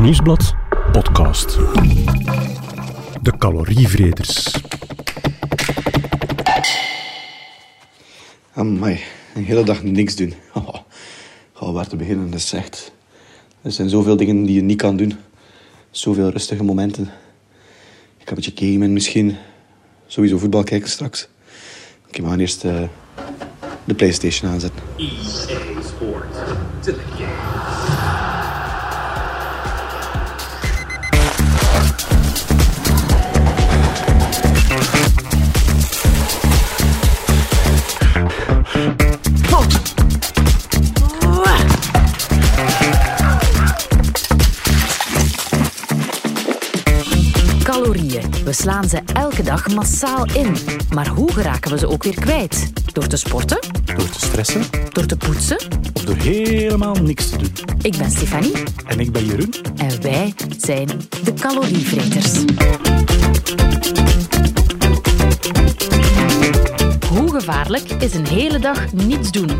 Nieuwsblad podcast. De calorievreters. Amai, een hele dag niks doen. Oh, oh, waar te beginnen, dat is echt... Er zijn zoveel dingen die je niet kan doen. Zoveel rustige momenten. Ik kan een beetje gamen misschien. Sowieso voetbal kijken straks. Oké, we gaan eerst eh, de Playstation aanzetten. EA Sports We slaan ze elke dag massaal in. Maar hoe geraken we ze ook weer kwijt? Door te sporten? Door te stressen Door te poetsen? of door helemaal niks te doen. Ik ben Stefanie En ik ben Jeroen. en wij zijn de calorievreters. Hoe gevaarlijk is een hele dag niets doen?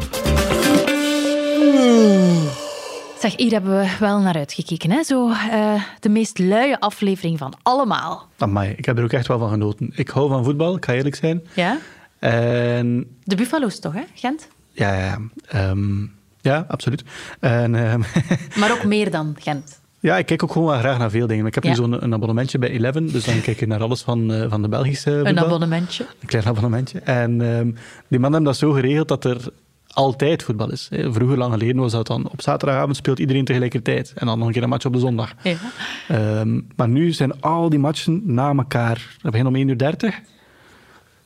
Zeg, hier hebben we wel naar uitgekeken. Hè? Zo, eh, de meest luie aflevering van allemaal. Amai, ik heb er ook echt wel van genoten. Ik hou van voetbal, ik ga eerlijk zijn. Ja? En De Buffalo's toch, hè? Gent? ja, ja, ehm, ja absoluut. En ehm, Maar ook meer dan Gent. ja, ik kijk ook gewoon wel graag naar veel dingen. Ik heb Ja. nu zo'n abonnementje bij Eleven, dus dan kijk ik naar alles van, eh, van de Belgische voetbal. Een abonnementje. Een klein abonnementje. En ehm, die mannen hebben dat zo geregeld dat er altijd voetbal is. Vroeger, lang geleden, was dat dan op zaterdagavond speelt iedereen tegelijkertijd. En dan nog een keer een match op de zondag. Ja. Ehm, maar nu zijn al die matchen na elkaar. We beginnen om 1.30 uur.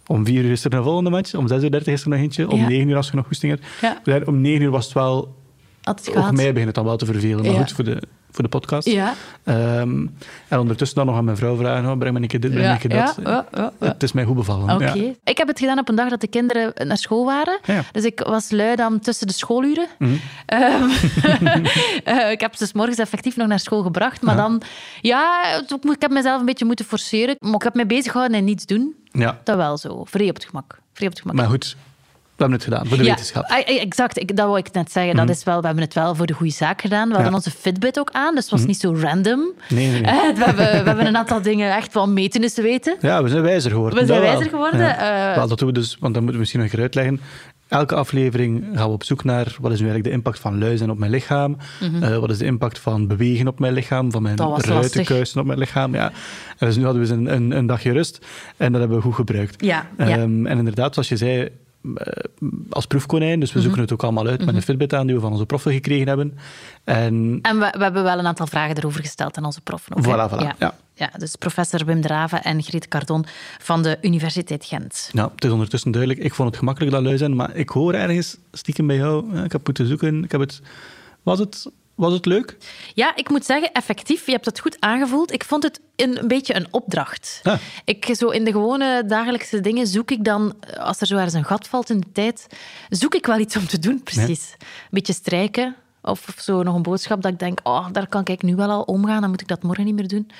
Om 4 uur is er een volgende match. Om 6.30 uur is er nog eentje. Om Ja. 9 uur als je nog goesting hebt. Ja. Om 9 uur was het wel... Ook gehad. mij begint het dan wel te vervelen. Maar goed, voor de, voor de podcast. Ja. Ehm, en ondertussen dan nog aan mijn vrouw vragen. Oh, breng me een keer dit, breng me een keer ja, dat. ja. Het is mij goed bevallen. Oké. Ik heb het gedaan op een dag dat de kinderen naar school waren. Ja. Dus ik was lui dan tussen de schooluren. Mhm. Ehm, eh, ik heb ze 's morgens effectief nog naar school gebracht. Maar dan, ja, ik heb mezelf een beetje moeten forceren. Maar ik heb me bezig gehouden en niets doen. ja. Dat wel zo. Vrij op het gemak. Vrij op het gemak. Maar goed, hebben het gedaan. Voor de Ja, wetenschap. Mhm. ah, exact. Ik, dat wou ik net zeggen. Dat is wel, we hebben het wel voor de goede zaak gedaan. We hadden onze Fitbit ook aan, dus het was niet zo random. Mhm. Nee, nee, nee. Eh, we, hebben, we hebben een aantal dingen echt wel meten is te weten. Ja, we zijn wijzer geworden. We zijn dat wijzer geworden, Ja. eh. Wel, dat doen we dus, want dat moeten we misschien nog uitleggen. Elke aflevering gaan we op zoek naar wat is nu eigenlijk de impact van lui zijn op mijn lichaam. Eh, wat is de impact van bewegen op mijn lichaam, van mijn Mhm. Ruitenkuisen op mijn lichaam. Ja. En dus nu hadden we eens een, een, een dagje rust en dat hebben we goed gebruikt. Ja, ja. Ehm, En inderdaad, zoals je zei, als proefkonijn, dus we Mhm. zoeken het ook allemaal uit met een Fitbit aan die we van onze proffen gekregen hebben. En En we, we hebben wel een aantal vragen erover gesteld aan onze proffen. ook? Voilà, voilà, Ja. ja. Ja, dus professor Wim Draven en Griet Cardon van de Universiteit Gent. Nou, het is ondertussen duidelijk. Ik vond het gemakkelijk dat lui zijn, maar ik hoor ergens stiekem bij jou. ja, Ik heb moeten zoeken. Ik heb het, was, het, was het leuk? Ja, ik moet zeggen, effectief, je hebt het goed aangevoeld. Ik vond het een, een beetje een opdracht. Ah. Ik, zo in de gewone dagelijkse dingen zoek ik dan, als er zo ergens een gat valt in de tijd, zoek ik wel iets om te doen, precies. Een beetje strijken. Of, of zo nog een boodschap dat ik denk, oh, daar kan ik nu wel al omgaan, dan moet ik dat morgen niet meer doen.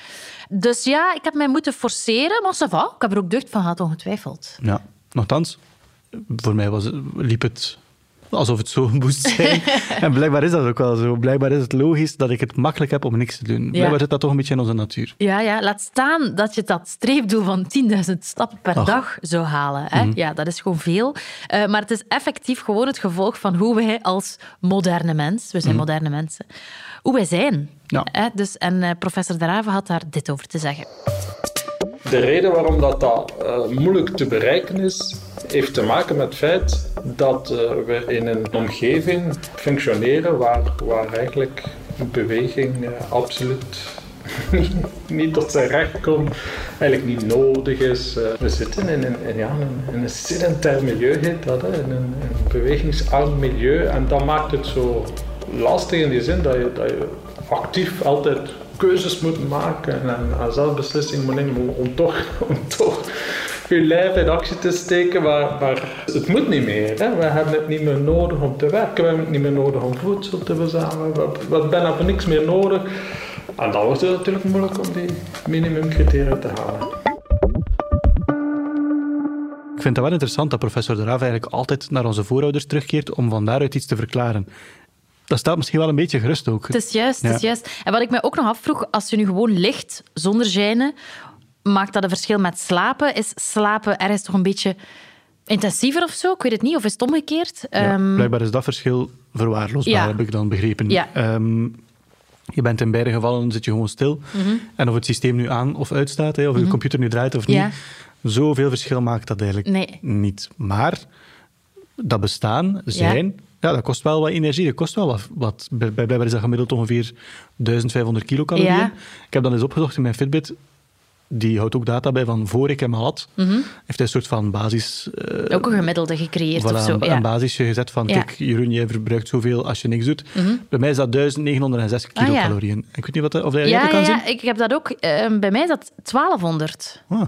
Dus ja, ik heb mij moeten forceren, maar ça va. Ik heb er ook deugd van gehad, ongetwijfeld. Ja. Nochtans, voor mij was liep het alsof het zo moest zijn. en blijkbaar is dat ook wel zo. Blijkbaar is het logisch dat ik het makkelijk heb om niks te doen. Blijkbaar zit dat toch een beetje in onze natuur. Ja, ja, laat staan dat je dat streefdoel van 10.000 stappen per Ach. dag zou halen. Hè? Ja, dat is gewoon veel. Eh, maar het is effectief gewoon het gevolg van hoe wij als moderne mens, we zijn moderne mensen, hoe wij zijn. Ja. Hè? Dus, en eh, professor Draven had daar dit over te zeggen. De reden waarom dat, dat eh, moeilijk te bereiken is, heeft te maken met het feit dat eh, we in een omgeving functioneren waar, waar eigenlijk beweging eh, absoluut niet, tot zijn recht komt, eigenlijk niet nodig is. We zitten in een, in, ja, in een sedentair milieu, heet dat, hè, in een, een bewegingsarm milieu. En dat maakt het zo lastig in die zin dat je, dat je actief altijd keuzes moet maken en, zelfbeslissing moet om, toch, om toch je lijf in actie te steken, maar, maar het moet niet meer. Hè? We hebben het niet meer nodig om te werken, we hebben het niet meer nodig om voedsel te verzamelen, we hebben- voor niks meer nodig. En dan wordt het natuurlijk moeilijk om die minimumcriteria te halen. Ik vind het wel interessant dat professor De Raaf eigenlijk altijd naar onze voorouders terugkeert om van daaruit iets te verklaren. Dat staat misschien wel een beetje gerust ook. Het is juist, het is juist. En wat ik me ook nog afvroeg, als je nu gewoon ligt zonder gijnen, maakt dat een verschil met slapen? Is slapen ergens toch een beetje intensiever of zo? Ik weet het niet. Of is het omgekeerd? Ja, Ehm, blijkbaar is dat verschil verwaarloosbaar, Ja. heb ik dan begrepen. Ja. Ehm, je bent in beide gevallen zit je gewoon stil. En of het systeem nu aan of uitstaat, hè, of je computer nu draait of Mhm. Niet, zoveel verschil maakt dat eigenlijk Nee. niet. Maar dat bestaan, zijn, ja. dat kost wel wat energie. Dat kost wel wat. wat. Bij, bij- is dat gemiddeld ongeveer 1500 kilocalorieën. Ja. Ik heb dan eens opgezocht in mijn Fitbit. Die houdt ook data bij van voor ik hem had. Heeft hij een soort van basis... eh, ook een gemiddelde gecreëerd Voilà, of zo. een, Ja. een basisje gezet van, Ja. Mhm. kijk, Jeroen, jij verbruikt zoveel als je niks doet. Bij mij is dat 1906 Ah, ja. kilocalorieën. Ik weet niet wat, dat- of jij Ja, dat ja, kan ja, zien. ik heb dat ook. Ehm, bij mij is dat 1200. Ah.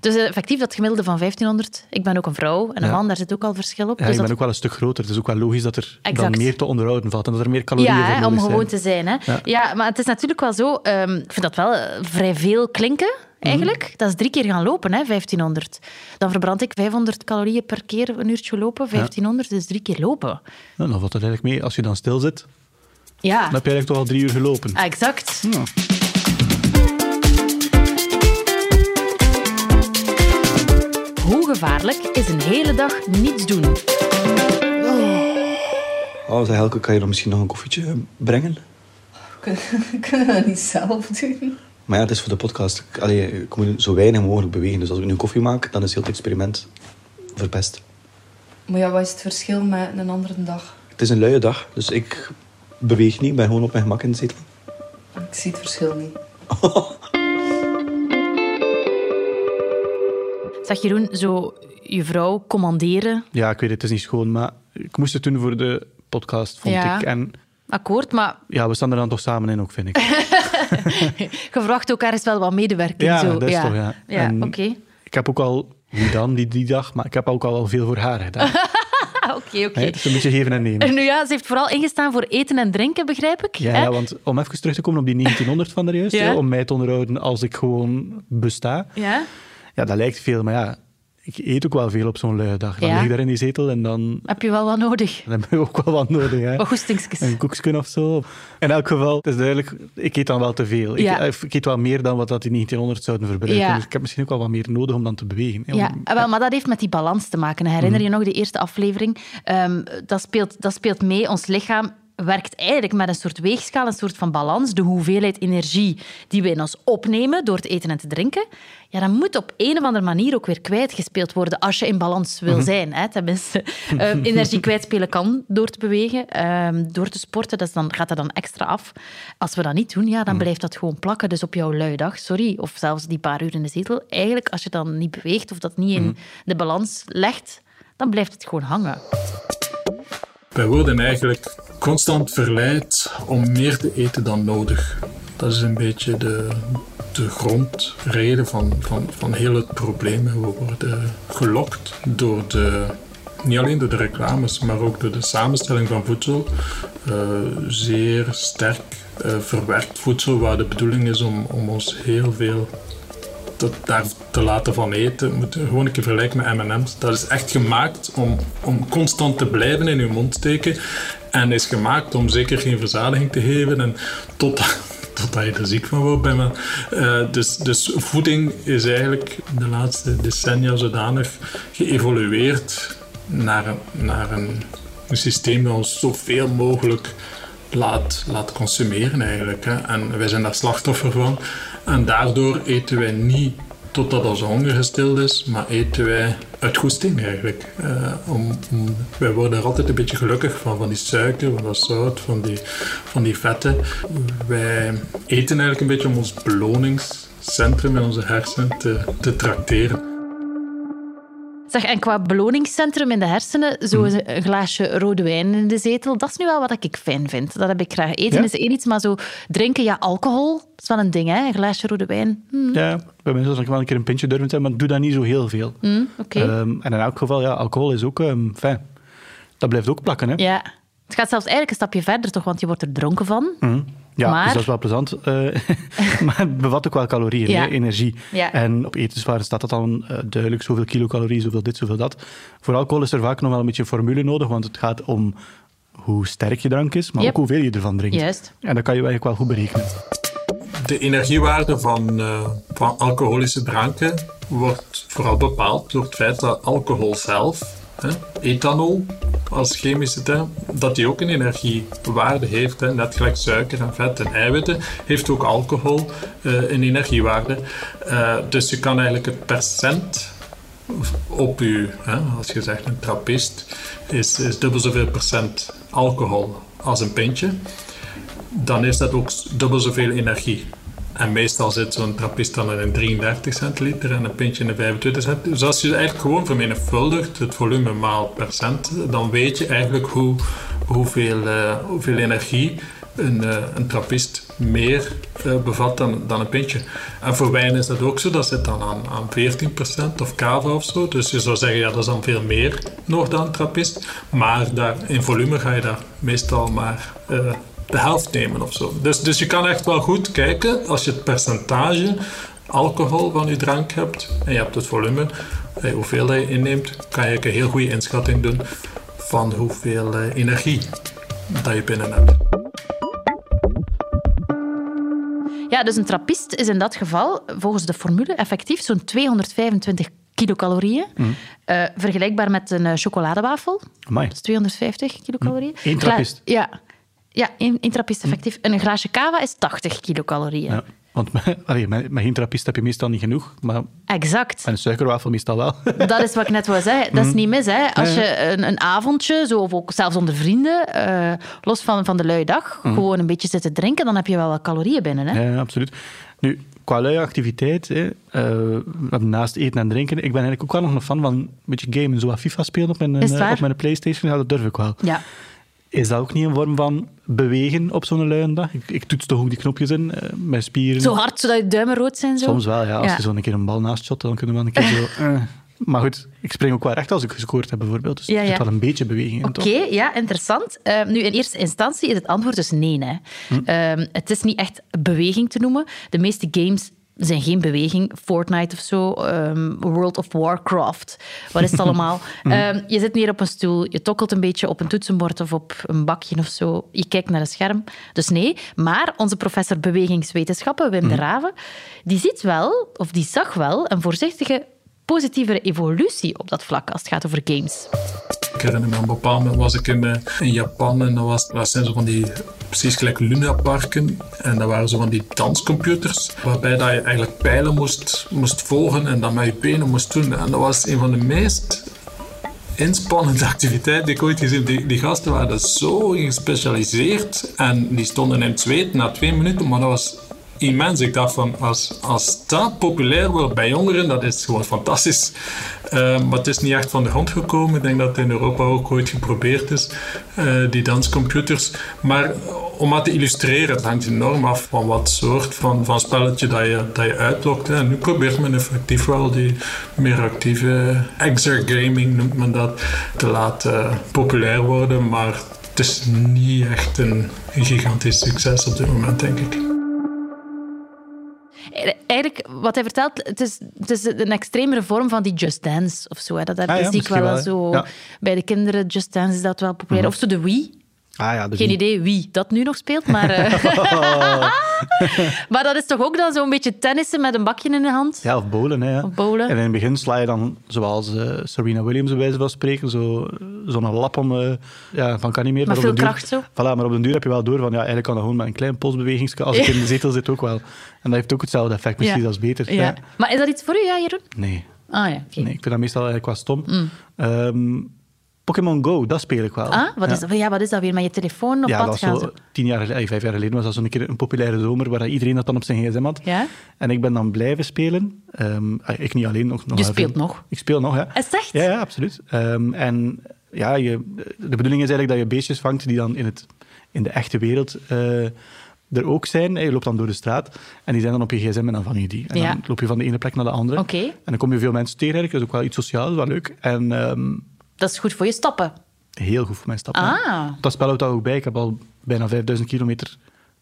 Dus eh, effectief dat gemiddelde van 1500. Ik ben ook een vrouw en een Ja. man, daar zit ook al verschil op. Ja, dus ik ben dat- ook wel een stuk groter. Het is ook wel logisch dat er Exact. dan meer te onderhouden valt en dat er meer calorieën Ja, hè, om gewoon zijn. te zijn. Hè. Ja. Ja. maar het is natuurlijk wel zo. ehm, ik vind dat wel eh, vrij veel klinken, eigenlijk. Mhm. Dat is drie keer gaan lopen, hè, 1500. Dan verbrand ik 500 calorieën per keer een uurtje lopen. 1500 is drie keer lopen. Nou, dan valt het eigenlijk mee. Als je dan stil zit, Ja, dan heb je eigenlijk toch al drie uur gelopen. exact. Ja. Hoe gevaarlijk is een hele dag niets doen? Oh, zeg Helke, kan je dan misschien nog een koffietje brengen? Kunnen kunnen we dat niet zelf doen? Maar ja, het is voor de podcast. Ik- Allee, ik moet zo weinig mogelijk bewegen. Dus als ik nu koffie maak, dan is heel het experiment verpest. Maar ja, wat is het verschil met een andere dag? Het is een luie dag, dus ik beweeg niet. Ik ben gewoon op mijn gemak in de zetel. Ik zie het verschil niet. Zeg Jeroen, zo je vrouw commanderen, ja, ik weet het, het is niet schoon, maar ik moest het doen voor de podcast, vond Ja. ik. En akkoord, maar ja, we staan er dan toch samen in ook, vind ik. je verwacht ook ergens wel wat medewerking. Ja, zo. dat is ja. toch, ja. Ja, oké. Ik heb ook al, niet dan, die, die dag, maar ik heb ook al wel veel voor haar gedaan. Oké, oké. Het is een beetje geven en nemen. Nu ja, ze heeft vooral ingestaan voor eten en drinken, begrijp ik. Ja, ja, want om even terug te komen op die 1900 van de juist, Ja. hè, om mij te onderhouden als ik gewoon besta. ja? Ja, dat lijkt veel, maar ja, ik eet ook wel veel op zo'n luie dag. Dan Ja. lig ik daar in die zetel en dan, Heb je wel wat nodig? dan heb je ook wel wat nodig. Hè. Wat goestingsjes. Een koekje of zo. In elk geval, het is duidelijk, ik eet dan wel te veel. Ja. Ik, eh, ik eet wel meer dan wat dat die 1900 zouden verbruiken. Ja. Dus ik heb misschien ook wel wat meer nodig om dan te bewegen. hè, Ja, om- wel, maar dat heeft met die balans te maken. Herinner je Mhm. nog de eerste aflevering? Ehm, dat, speelt, dat speelt mee. Ons lichaam werkt eigenlijk met een soort weegschaal, een soort van balans. De hoeveelheid energie die we in ons opnemen door te eten en te drinken, ja, dat moet op een of andere manier ook weer kwijtgespeeld worden als je in balans Mhm. wil zijn. Hè, tenminste, Ehm, energie kwijtspelen kan door te bewegen, ehm, door te sporten. Dus dan gaat dat dan extra af. Als we dat niet doen, Mhm. ja, dan blijft dat gewoon plakken. Dus op jouw luie dag, sorry, of zelfs die paar uur in de zetel. Eigenlijk, als je dan niet beweegt of dat niet Mhm. in de balans legt, dan blijft het gewoon hangen. Wij worden eigenlijk constant verleid om meer te eten dan nodig. Dat is een beetje de, de grondreden van, van, van heel het probleem. We worden gelokt door de, niet alleen door de reclames, maar ook door de samenstelling van voedsel. Eh, zeer sterk eh, verwerkt voedsel, waar de bedoeling is om, om ons heel veel dat daar te laten van eten. Moet je gewoon een keer vergelijken met M&M's. Dat is echt gemaakt om, om constant te blijven in je mond steken. En is gemaakt om zeker geen verzadiging te geven. En tot, totdat je er ziek van wordt. Bij me. Eh, dus, dus voeding is eigenlijk de laatste decennia zodanig geëvolueerd naar naar een, een systeem dat ons zoveel mogelijk laat, laat consumeren eigenlijk. Hè. En wij zijn daar slachtoffer van. En daardoor eten wij niet totdat onze honger gestild is, maar eten wij uit goesting eigenlijk. Om, om- wij worden er altijd een beetje gelukkig van, van die suiker, van dat zout, van die, van die vetten. Wij eten eigenlijk een beetje om ons beloningscentrum in onze hersenen te, te tracteren. Zeg, en qua beloningscentrum in de hersenen, zo Mhm. een glaasje rode wijn in de zetel, dat is nu wel wat ik fijn vind. Dat heb ik graag. Eten Ja? is één iets, maar zo drinken, ja, alcohol, dat is wel een ding, hè? Een glaasje rode wijn. Hm, Ja, bij mij zou ik wel een keer een pintje durven zijn, maar doe dat niet zo heel veel. hm, Oké. Ehm, en in elk geval, ja, alcohol is ook... ehm, fijn. Dat blijft ook plakken, hè. Ja. Het gaat zelfs eigenlijk een stapje verder, toch? Want je wordt er dronken van. Mhm. Ja, Maar- dus dat is wel plezant. eh, maar het bevat ook wel calorieën, Ja. hè, energie. Ja. En op etenswaren staat dat dan eh, duidelijk, zoveel kilocalorieën, zoveel dit, zoveel dat. Voor alcohol is er vaak nog wel een beetje een formule nodig, want het gaat om hoe sterk je drank is, maar Yep. ook hoeveel je ervan drinkt. Juist. En dat kan je eigenlijk wel goed berekenen. De energiewaarde van, eh, van alcoholische dranken wordt vooral bepaald door het feit dat alcohol zelf, ethanol als chemische term, dat die ook een energiewaarde heeft. Hè. Net gelijk suiker en vet en eiwitten heeft ook alcohol eh, een energiewaarde. Eh, dus je kan eigenlijk het percent op u, hè, als je zegt een trappist, is, is dubbel zoveel procent alcohol als een pintje dan is dat ook dubbel zoveel energie. En meestal zit zo'n trappist dan in een 33 centiliter en een pintje in een 25 centiliter. Dus als je eigenlijk gewoon vermenigvuldigt het volume maal percent, dan weet je eigenlijk hoe, hoeveel, eh, hoeveel energie een, eh, een trappist meer eh, bevat dan, dan een pintje. En voor wijn is dat ook zo, dat zit dan aan, aan 14% of cava of zo. Dus je zou zeggen, ja, dat is dan veel meer nog dan trappist. Maar in volume ga je daar meestal maar de helft nemen of zo. Dus, dus je kan echt wel goed kijken als je het percentage alcohol van je drank hebt en je hebt het volume, eh, hoeveel je inneemt, kan je een heel goede inschatting doen van hoeveel eh, energie dat je binnen hebt. Ja, dus een trappist is in dat geval, volgens de formule, effectief zo'n 225 kilocalorieën. Eh, vergelijkbaar met een chocoladewafel. Amai. Dat is 250 kilocalorieën. Eén trappist. Ja, ja één, effectief. En een glaasje cava is 80 kilocalorieën. Ja. Want met, allee, met, met geen trappist heb je meestal niet genoeg, maar Exact. met een suikerwafel meestal wel. Dat is wat ik net wou zeggen. Dat is niet mis. Hè. Als je een, een avondje, zo, of ook zelfs onder vrienden, eh, los van, van de luie dag, gewoon een beetje zitten drinken, dan heb je wel wat calorieën binnen. Hè. Ja, absoluut. Nu, qua luie activiteit, hè, eh, naast eten en drinken, ik ben eigenlijk ook wel nog een fan van een beetje gamen, zo wat FIFA spelen op mijn, eh, op mijn Playstation, ja, dat durf ik wel. Ja. Is dat ook niet een vorm van bewegen op zo'n luie dag? Ik, ik toets toch ook die knopjes in, eh, mijn spieren. Zo hard, zodat je duimen rood zijn. Zo. Soms wel, ja. Als Ja. je zo een keer een bal naast shot, dan kunnen we een keer zo... eh. Maar goed, ik spring ook wel recht als ik gescoord heb, bijvoorbeeld. Dus Ja, er zit ja. wel een beetje beweging in, Oké, ja, interessant. Eh, nu, in eerste instantie is het antwoord dus nee. Hè. Hm. Ehm, het is niet echt beweging te noemen. De meeste games zijn geen beweging. Fortnite of zo, ehm, World of Warcraft. Wat is het allemaal? Hm. Ehm, je zit neer op een stoel, je tokkelt een beetje op een toetsenbord of op een bakje of zo. Je kijkt naar een scherm. Dus nee. Maar onze professor bewegingswetenschappen, Wim de Hm. Raven, die ziet wel, of die zag wel, een voorzichtige positievere evolutie op dat vlak als het gaat over games. Ik herinner me, een bepaald moment was ik in, eh, in Japan en dat, was, dat zijn zo van die, precies gelijk Luna-parken. En dat waren zo van die danscomputers, waarbij dat je eigenlijk pijlen moest, moest volgen en dat met je benen moest doen. En dat was een van de meest inspannende activiteiten die ik ooit gezien. Die, die gasten waren zo gespecialiseerd en die stonden in het zweet na twee minuten, maar dat was immens. Ik dacht van, als, als dat populair wordt bij jongeren, dat is gewoon fantastisch. Eh, maar het is niet echt van de grond gekomen. Ik denk dat het in Europa ook ooit geprobeerd is, eh, die danscomputers. Maar om maar te illustreren, het hangt enorm af van wat soort van, van spelletje dat je, dat je uitlokt. En nu probeert men effectief wel die meer actieve exergaming, noemt men dat, te laten populair worden. Maar het is niet echt een, een gigantisch succes op dit moment, denk ik. Eigenlijk, wat hij vertelt, het is, het is een extremere vorm van die Just Dance of zo. hè. Dat, dat Ah ja, zie ik wel wel, zo. Ja. Bij de kinderen, Just Dance is dat wel populair. Of zo de Wii. Ah ja, dus Geen idee wie dat nu nog speelt, maar... eh, maar dat is toch ook dan zo'n beetje tennissen met een bakje in de hand? Ja, of bowlen. Hè, ja. Of bowlen. En in het begin sla je dan, zoals eh, Serena Williams bij wijze van spreken, zo- zo'n lap om... eh, ja, van kan niet meer. Met maar op veel duur- kracht zo. Voilà, maar op den duur heb je wel door van, ja, eigenlijk kan dat gewoon met een klein polsbeweging, als ik in de zetel zit ook wel. En dat heeft ook hetzelfde effect, misschien zelfs beter. Ja. Ja. Maar is dat iets voor u, ja, Jeroen? Nee. Ah ja, oké. nee, ik vind dat meestal eigenlijk wel stom. Ehm, Pokémon Go, dat speel ik wel. Ah, wat. Is dat, ja, wat is dat weer? Met je telefoon op ja, pad dat gaan? zo zo? tien jaar geleden, eh, vijf jaar geleden was dat zo'n keer een populaire zomer waar iedereen dat dan op zijn gsm had. Ja? En ik ben dan blijven spelen. Ehm, ah, ik niet alleen, nog, nog Je speelt veel. nog? Ik speel nog, ja. Is het echt? Ja, ja absoluut. Ehm, en ja, je, de bedoeling is eigenlijk dat je beestjes vangt die dan in, het, in de echte wereld eh, er ook zijn. Je loopt dan door de straat en die zijn dan op je gsm en dan vang je die. En Ja. dan loop je van de ene plek naar de andere. Oké. En dan kom je veel mensen tegen eigenlijk. Dat is ook wel iets sociaals, wel leuk. En ehm, Dat is goed voor je stappen. heel goed voor mijn stappen. Ah. Dat spel houdt dat ook bij. Ik heb al bijna 5000 kilometer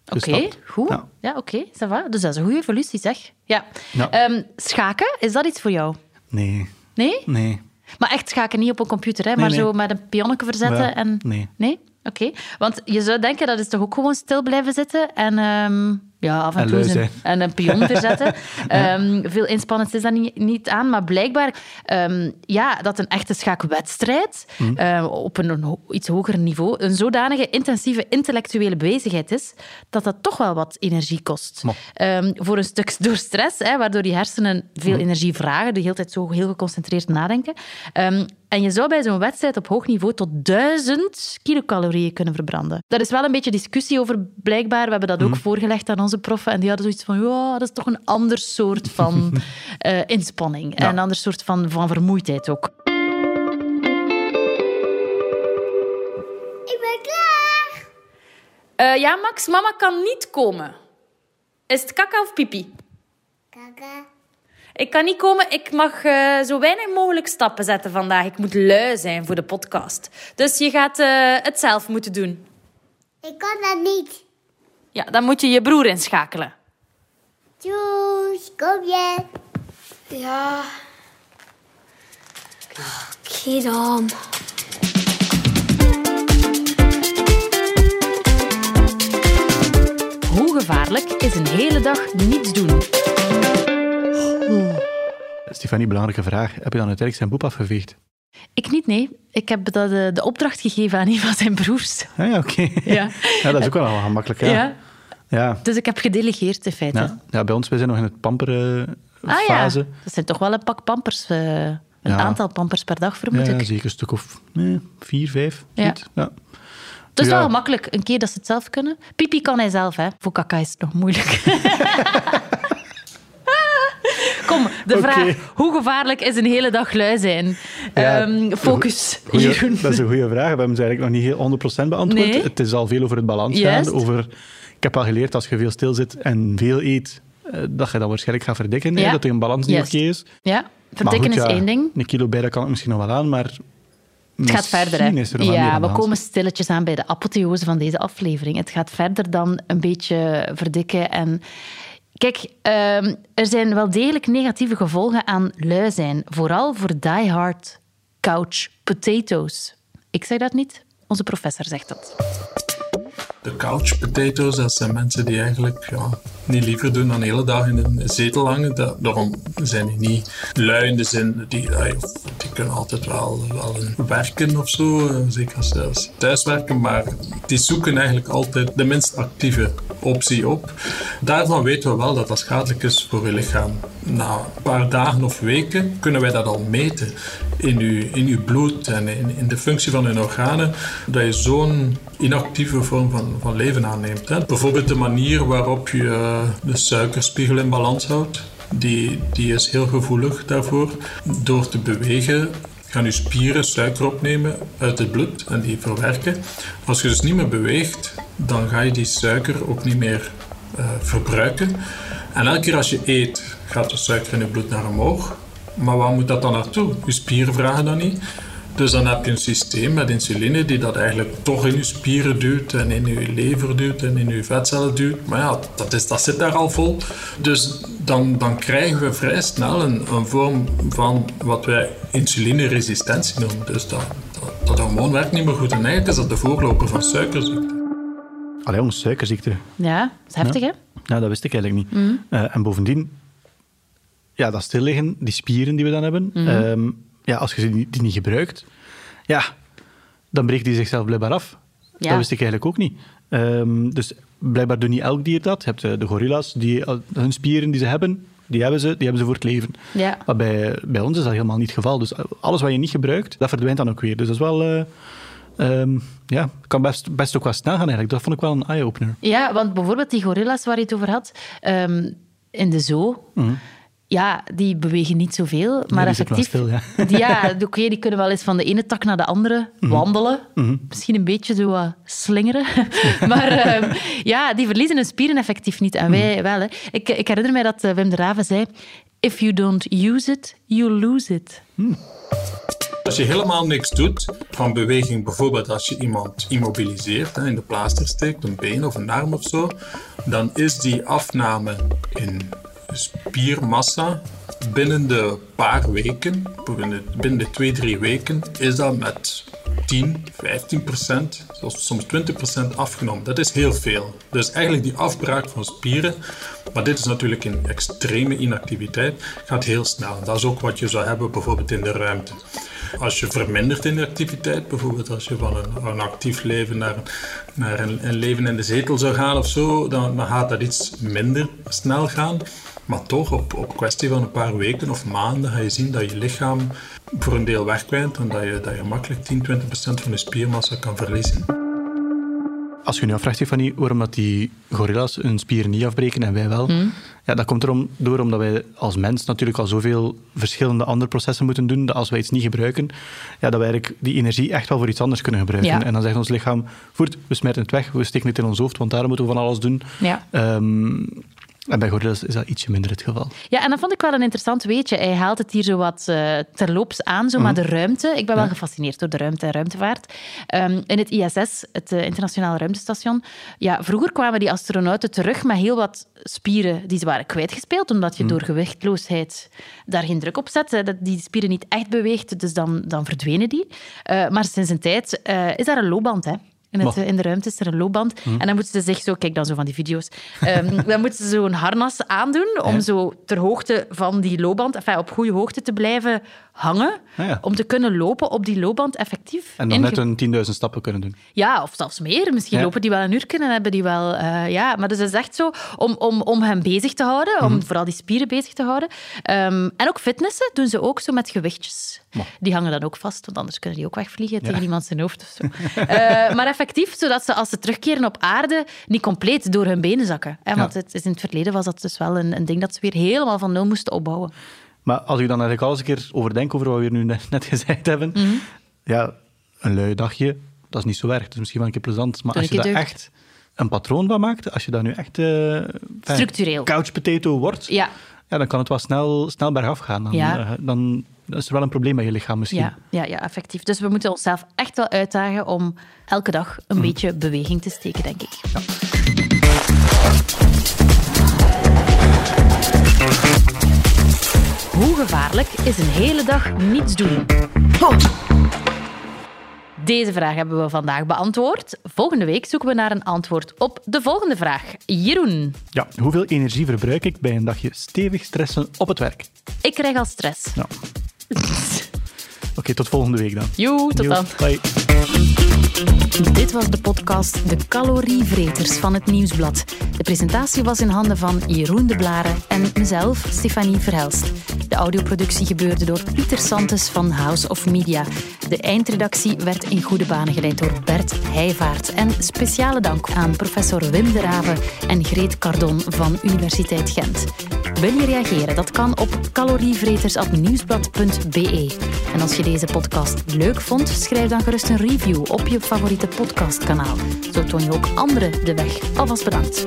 Oké, goed. Ja. Ja, oké, va. Dus dat is een goede evolutie, zeg. Ja. Ja. Ehm, schaken, is dat iets voor jou? Nee, Nee? nee. Maar echt schaken niet op een computer, hè, maar nee. zo met een pionnetje verzetten Ja, en... nee. Nee? Oké, want je zou denken dat is toch ook gewoon stil blijven zitten en ehm, ja, af en, En toe een, en een pion verzetten. Ehm, veel inspannends is daar niet, niet aan, maar blijkbaar ehm, ja, dat een echte schaakwedstrijd Mhm. eh, op een, ho- iets hoger niveau een zodanige intensieve intellectuele bezigheid is dat dat toch wel wat energie kost. Ehm, voor een stuk door stress, hè, waardoor die hersenen veel Mhm. energie vragen, de hele tijd zo heel geconcentreerd nadenken. Ehm, en je zou bij zo'n wedstrijd op hoog niveau tot 1000 kilocalorieën kunnen verbranden. Daar is wel een beetje discussie over, blijkbaar. We hebben dat ook voorgelegd aan onze proffen. En die hadden zoiets van, ja, dat is toch een ander soort van eh, inspanning. En een ander soort van, van vermoeidheid ook. Ik ben klaar. Eh, ja, Max, mama kan niet komen. Is het kaka of pipi? Kaka. Ik kan niet komen. Ik mag eh, zo weinig mogelijk stappen zetten vandaag. Ik moet lui zijn voor de podcast. Dus je gaat eh, het zelf moeten doen. Ik kan dat niet. Ja, dan moet je je broer inschakelen. Tjoes, kom je? Ja. Oké dan. Hoe gevaarlijk is een hele dag niets doen? Stefanie, belangrijke vraag. Heb je dan uiteindelijk zijn boep afgeveegd? Ik niet, nee. Ik heb dat, eh, de opdracht gegeven aan een van zijn broers. Ah, ja, oké. Ja. ja, dat is ook wel gemakkelijk. Ja. Ja. Ja. Dus ik heb gedelegeerd, in feite. Ja. ja, bij ons wij zijn nog in het pamperen Ah fase. ja, dat zijn toch wel een pak pampers. eh, een Ja. aantal pampers per dag, vermoed Ja, ik. zeker een stuk of eh, vier, vijf. Ja. Ja. Het is Ja. wel makkelijk, een keer dat ze het zelf kunnen. Pipi kan hij zelf, hè. Voor kaka is het nog moeilijk. Kom, de vraag. Hoe gevaarlijk is een hele dag lui zijn? Ja, Ehm, focus, Goeie- Jeroen. dat is een goede vraag. We hebben ze eigenlijk nog niet heel 100% beantwoord. Nee. Het is al veel over het balans gaan. Over, ik heb al geleerd, als je veel stil zit en veel eet, eh, dat je dan waarschijnlijk gaat verdikken. hè. Dat er een balans niet oké is. Ja, verdikken goed, is één ding. Een kilo bij, dat kan ik misschien nog wel aan, maar... Het gaat verder, hè? Ja, we komen stilletjes aan bij de apotheose van deze aflevering. Het gaat verder dan een beetje verdikken. En kijk, ehm, er zijn wel degelijk negatieve gevolgen aan lui zijn. Vooral voor diehard couch potatoes. Ik zeg dat niet, onze professor zegt dat. De couch potatoes, dat zijn mensen die eigenlijk ja, niet liever doen dan de hele dag in een zetel hangen. Da- daarom zijn die niet lui in de zin, die, die kunnen altijd wel, wel werken of zo, eh, zeker als ze thuiswerken, maar die zoeken eigenlijk altijd de minst actieve optie op. Daarvan weten we wel dat dat schadelijk is voor je lichaam. Na een paar dagen of weken kunnen wij dat al meten in je, in uw bloed en in, in de functie van je organen, dat je zo'n inactieve vorm van, van leven aanneemt. Bijvoorbeeld de manier waarop je eh, de suikerspiegel in balans houdt, die, die is heel gevoelig daarvoor. Door te bewegen gaan je spieren suiker opnemen uit het bloed en die verwerken. Als je dus niet meer beweegt, dan ga je die suiker ook niet meer eh, verbruiken. En elke keer als je eet, gaat de suiker in je bloed naar omhoog. Maar waar moet dat dan naartoe? Je spieren vragen dat niet. Dus dan heb je een systeem met insuline die dat eigenlijk toch in je spieren duwt en in je lever duwt en in je vetcellen duwt. Maar ja, dat, is, dat zit daar al vol. Dus dan, dan krijgen we vrij snel een, een vorm van wat wij insulineresistentie noemen. Dus dat, dat, dat hormoon werkt niet meer goed. En eigenlijk is dat de voorloper van suikerziekte. Allee, jongens, suikerziekte. Ja, dat is heftig, hè? Nou, dat wist ik eigenlijk niet. Mhm. Eh, en bovendien, ja, dat stilliggen, die spieren die we dan hebben, Mhm. ehm, ja, als je die, die niet gebruikt, ja, dan breekt die zichzelf blijkbaar af. Ja. Dat wist ik eigenlijk ook niet. Ehm, dus blijkbaar doet niet elk dier dat. Je hebt eh, de gorilla's, die, hun spieren die ze hebben, die hebben ze, die hebben ze voor het leven. Ja. Maar bij, bij ons is dat helemaal niet het geval. Dus alles wat je niet gebruikt, dat verdwijnt dan ook weer. Dus dat is wel... eh, ehm, ja, kan best, best ook wel snel gaan eigenlijk. Dat vond ik wel een eye-opener. Ja, want bijvoorbeeld die gorilla's waar je het over had, ehm, in de zoo, ja, die bewegen niet zoveel, maar Mhm. effectief... stil, ja. die- ja, oké, die kunnen wel eens van de ene tak naar de andere Mhm. wandelen. Misschien een beetje zo wat slingeren. maar ehm, ja, die verliezen hun spieren effectief niet. En Mhm. wij wel. Hè. Ik, ik herinner mij dat eh, Wim de Raven zei... If you don't use it, you lose it. Als je helemaal niks doet van beweging, bijvoorbeeld als je iemand immobiliseert, hè, in de plaaster steekt, een been of een arm of zo, dan is die afname in spiermassa binnen de paar weken, binnen de, twee, drie weken, is dat met 10, 15 procent, soms 20 procent afgenomen. Dat is heel veel. Dus eigenlijk die afbraak van spieren, maar dit is natuurlijk een extreme inactiviteit, gaat heel snel. Dat is ook wat je zou hebben bijvoorbeeld in de ruimte. Als je vermindert in de activiteit, bijvoorbeeld als je van een, een actief leven naar, naar een, een, leven in de zetel zou gaan of zo, dan gaat dat iets minder snel gaan. Maar toch, op, op kwestie van een paar weken of maanden ga je zien dat je lichaam voor een deel wegkwijnt en dat je, dat je makkelijk 10, 20 procent van je spiermassa kan verliezen. Als je nu afvraagt, Stefanie, waarom dat die gorilla's hun spieren niet afbreken en wij wel, Hmm. ja, dat komt erom door omdat wij als mens natuurlijk al zoveel verschillende andere processen moeten doen, dat als wij iets niet gebruiken, ja, dat wij eigenlijk die energie echt wel voor iets anders kunnen gebruiken. Ja. En dan zegt ons lichaam, voert, we smijten het weg, we steken het in ons hoofd, want daar moeten we van alles doen. Ja. Ehm, en bij gorilla's is dat ietsje minder het geval. Ja, en dat vond ik wel een interessant weetje. Hij haalt het hier zo wat eh, terloops aan, zo, maar de ruimte. Ik ben wel gefascineerd door de ruimte en ruimtevaart. Ehm, in het ISS, het eh, Internationale Ruimtestation, ja, vroeger kwamen die astronauten terug met heel wat spieren die ze waren kwijtgespeeld, omdat je door gewichtloosheid daar geen druk op zet, hè, dat die spieren niet echt beweegt, dus dan, dan verdwenen die. Eh, maar sinds een tijd is daar een loopband, hè. In, het, Maar- in de ruimte is er een loopband. En dan moeten ze zich zo... Kijk dan zo van die video's. Ehm, dan moeten ze zo'n harnas aandoen om Ja. zo ter hoogte van die loopband, enfin, op goede hoogte te blijven hangen. Ah, ja. Om te kunnen lopen op die loopband effectief. En dan net een 10.000 stappen kunnen doen. ja, of zelfs meer. Misschien lopen die wel een uur en hebben die wel... eh, ja, maar dus het is echt zo om, om, om hem bezig te houden, om vooral die spieren bezig te houden. Ehm, en ook fitnessen doen ze ook zo met gewichtjes. Die hangen dan ook vast, want anders kunnen die ook wegvliegen tegen iemand zijn hoofd of zo. Eh, maar effectief, zodat ze als ze terugkeren op aarde niet compleet door hun benen zakken. Hè? Want Ja. het is in het verleden was dat dus wel een, een ding dat ze weer helemaal van nul moesten opbouwen. Maar als ik dan eigenlijk alles een keer overdenk over wat we hier nu net, net gezegd hebben, Mhm. ja, een lui dagje, dat is niet zo erg. Dat is misschien wel een keer plezant. Maar Doe als je daar echt een patroon van maakt, als je dat nu echt... enfin, Structureel. Couch potato wordt, Ja, ja, dan kan het wel snel, snel bergaf gaan. Dan, Ja. eh, dan is er wel een probleem met je lichaam misschien. ja, ja, ja, effectief. Dus we moeten onszelf echt wel uitdagen om elke dag een Mhm. beetje beweging te steken, denk ik. Hoe gevaarlijk is een hele dag niets doen? Deze vraag hebben we vandaag beantwoord. Volgende week zoeken we naar een antwoord op de volgende vraag. Jeroen, Ja, hoeveel energie verbruik ik bij een dagje stevig stressen op het werk? ik krijg al stress. Ja. Oké, tot volgende week dan. Joe, tot dan. Bye. Dit was de podcast De Calorievreters van het Nieuwsblad. De presentatie was in handen van Jeroen de Blaren en mezelf, Stefanie Verhelst. De audioproductie gebeurde door Pieter Santes van House of Media. De eindredactie werd in goede banen geleid door Bert Heijvaart. En speciale dank aan professor Wim de Rave en Greet Cardon van Universiteit Gent. Wil je reageren? Dat kan op calorievreters.nieuwsblad.be. En als je deze podcast leuk vond, schrijf dan gerust een review op je favoriete podcastkanaal. Zo toon je ook anderen de weg. Alvast bedankt.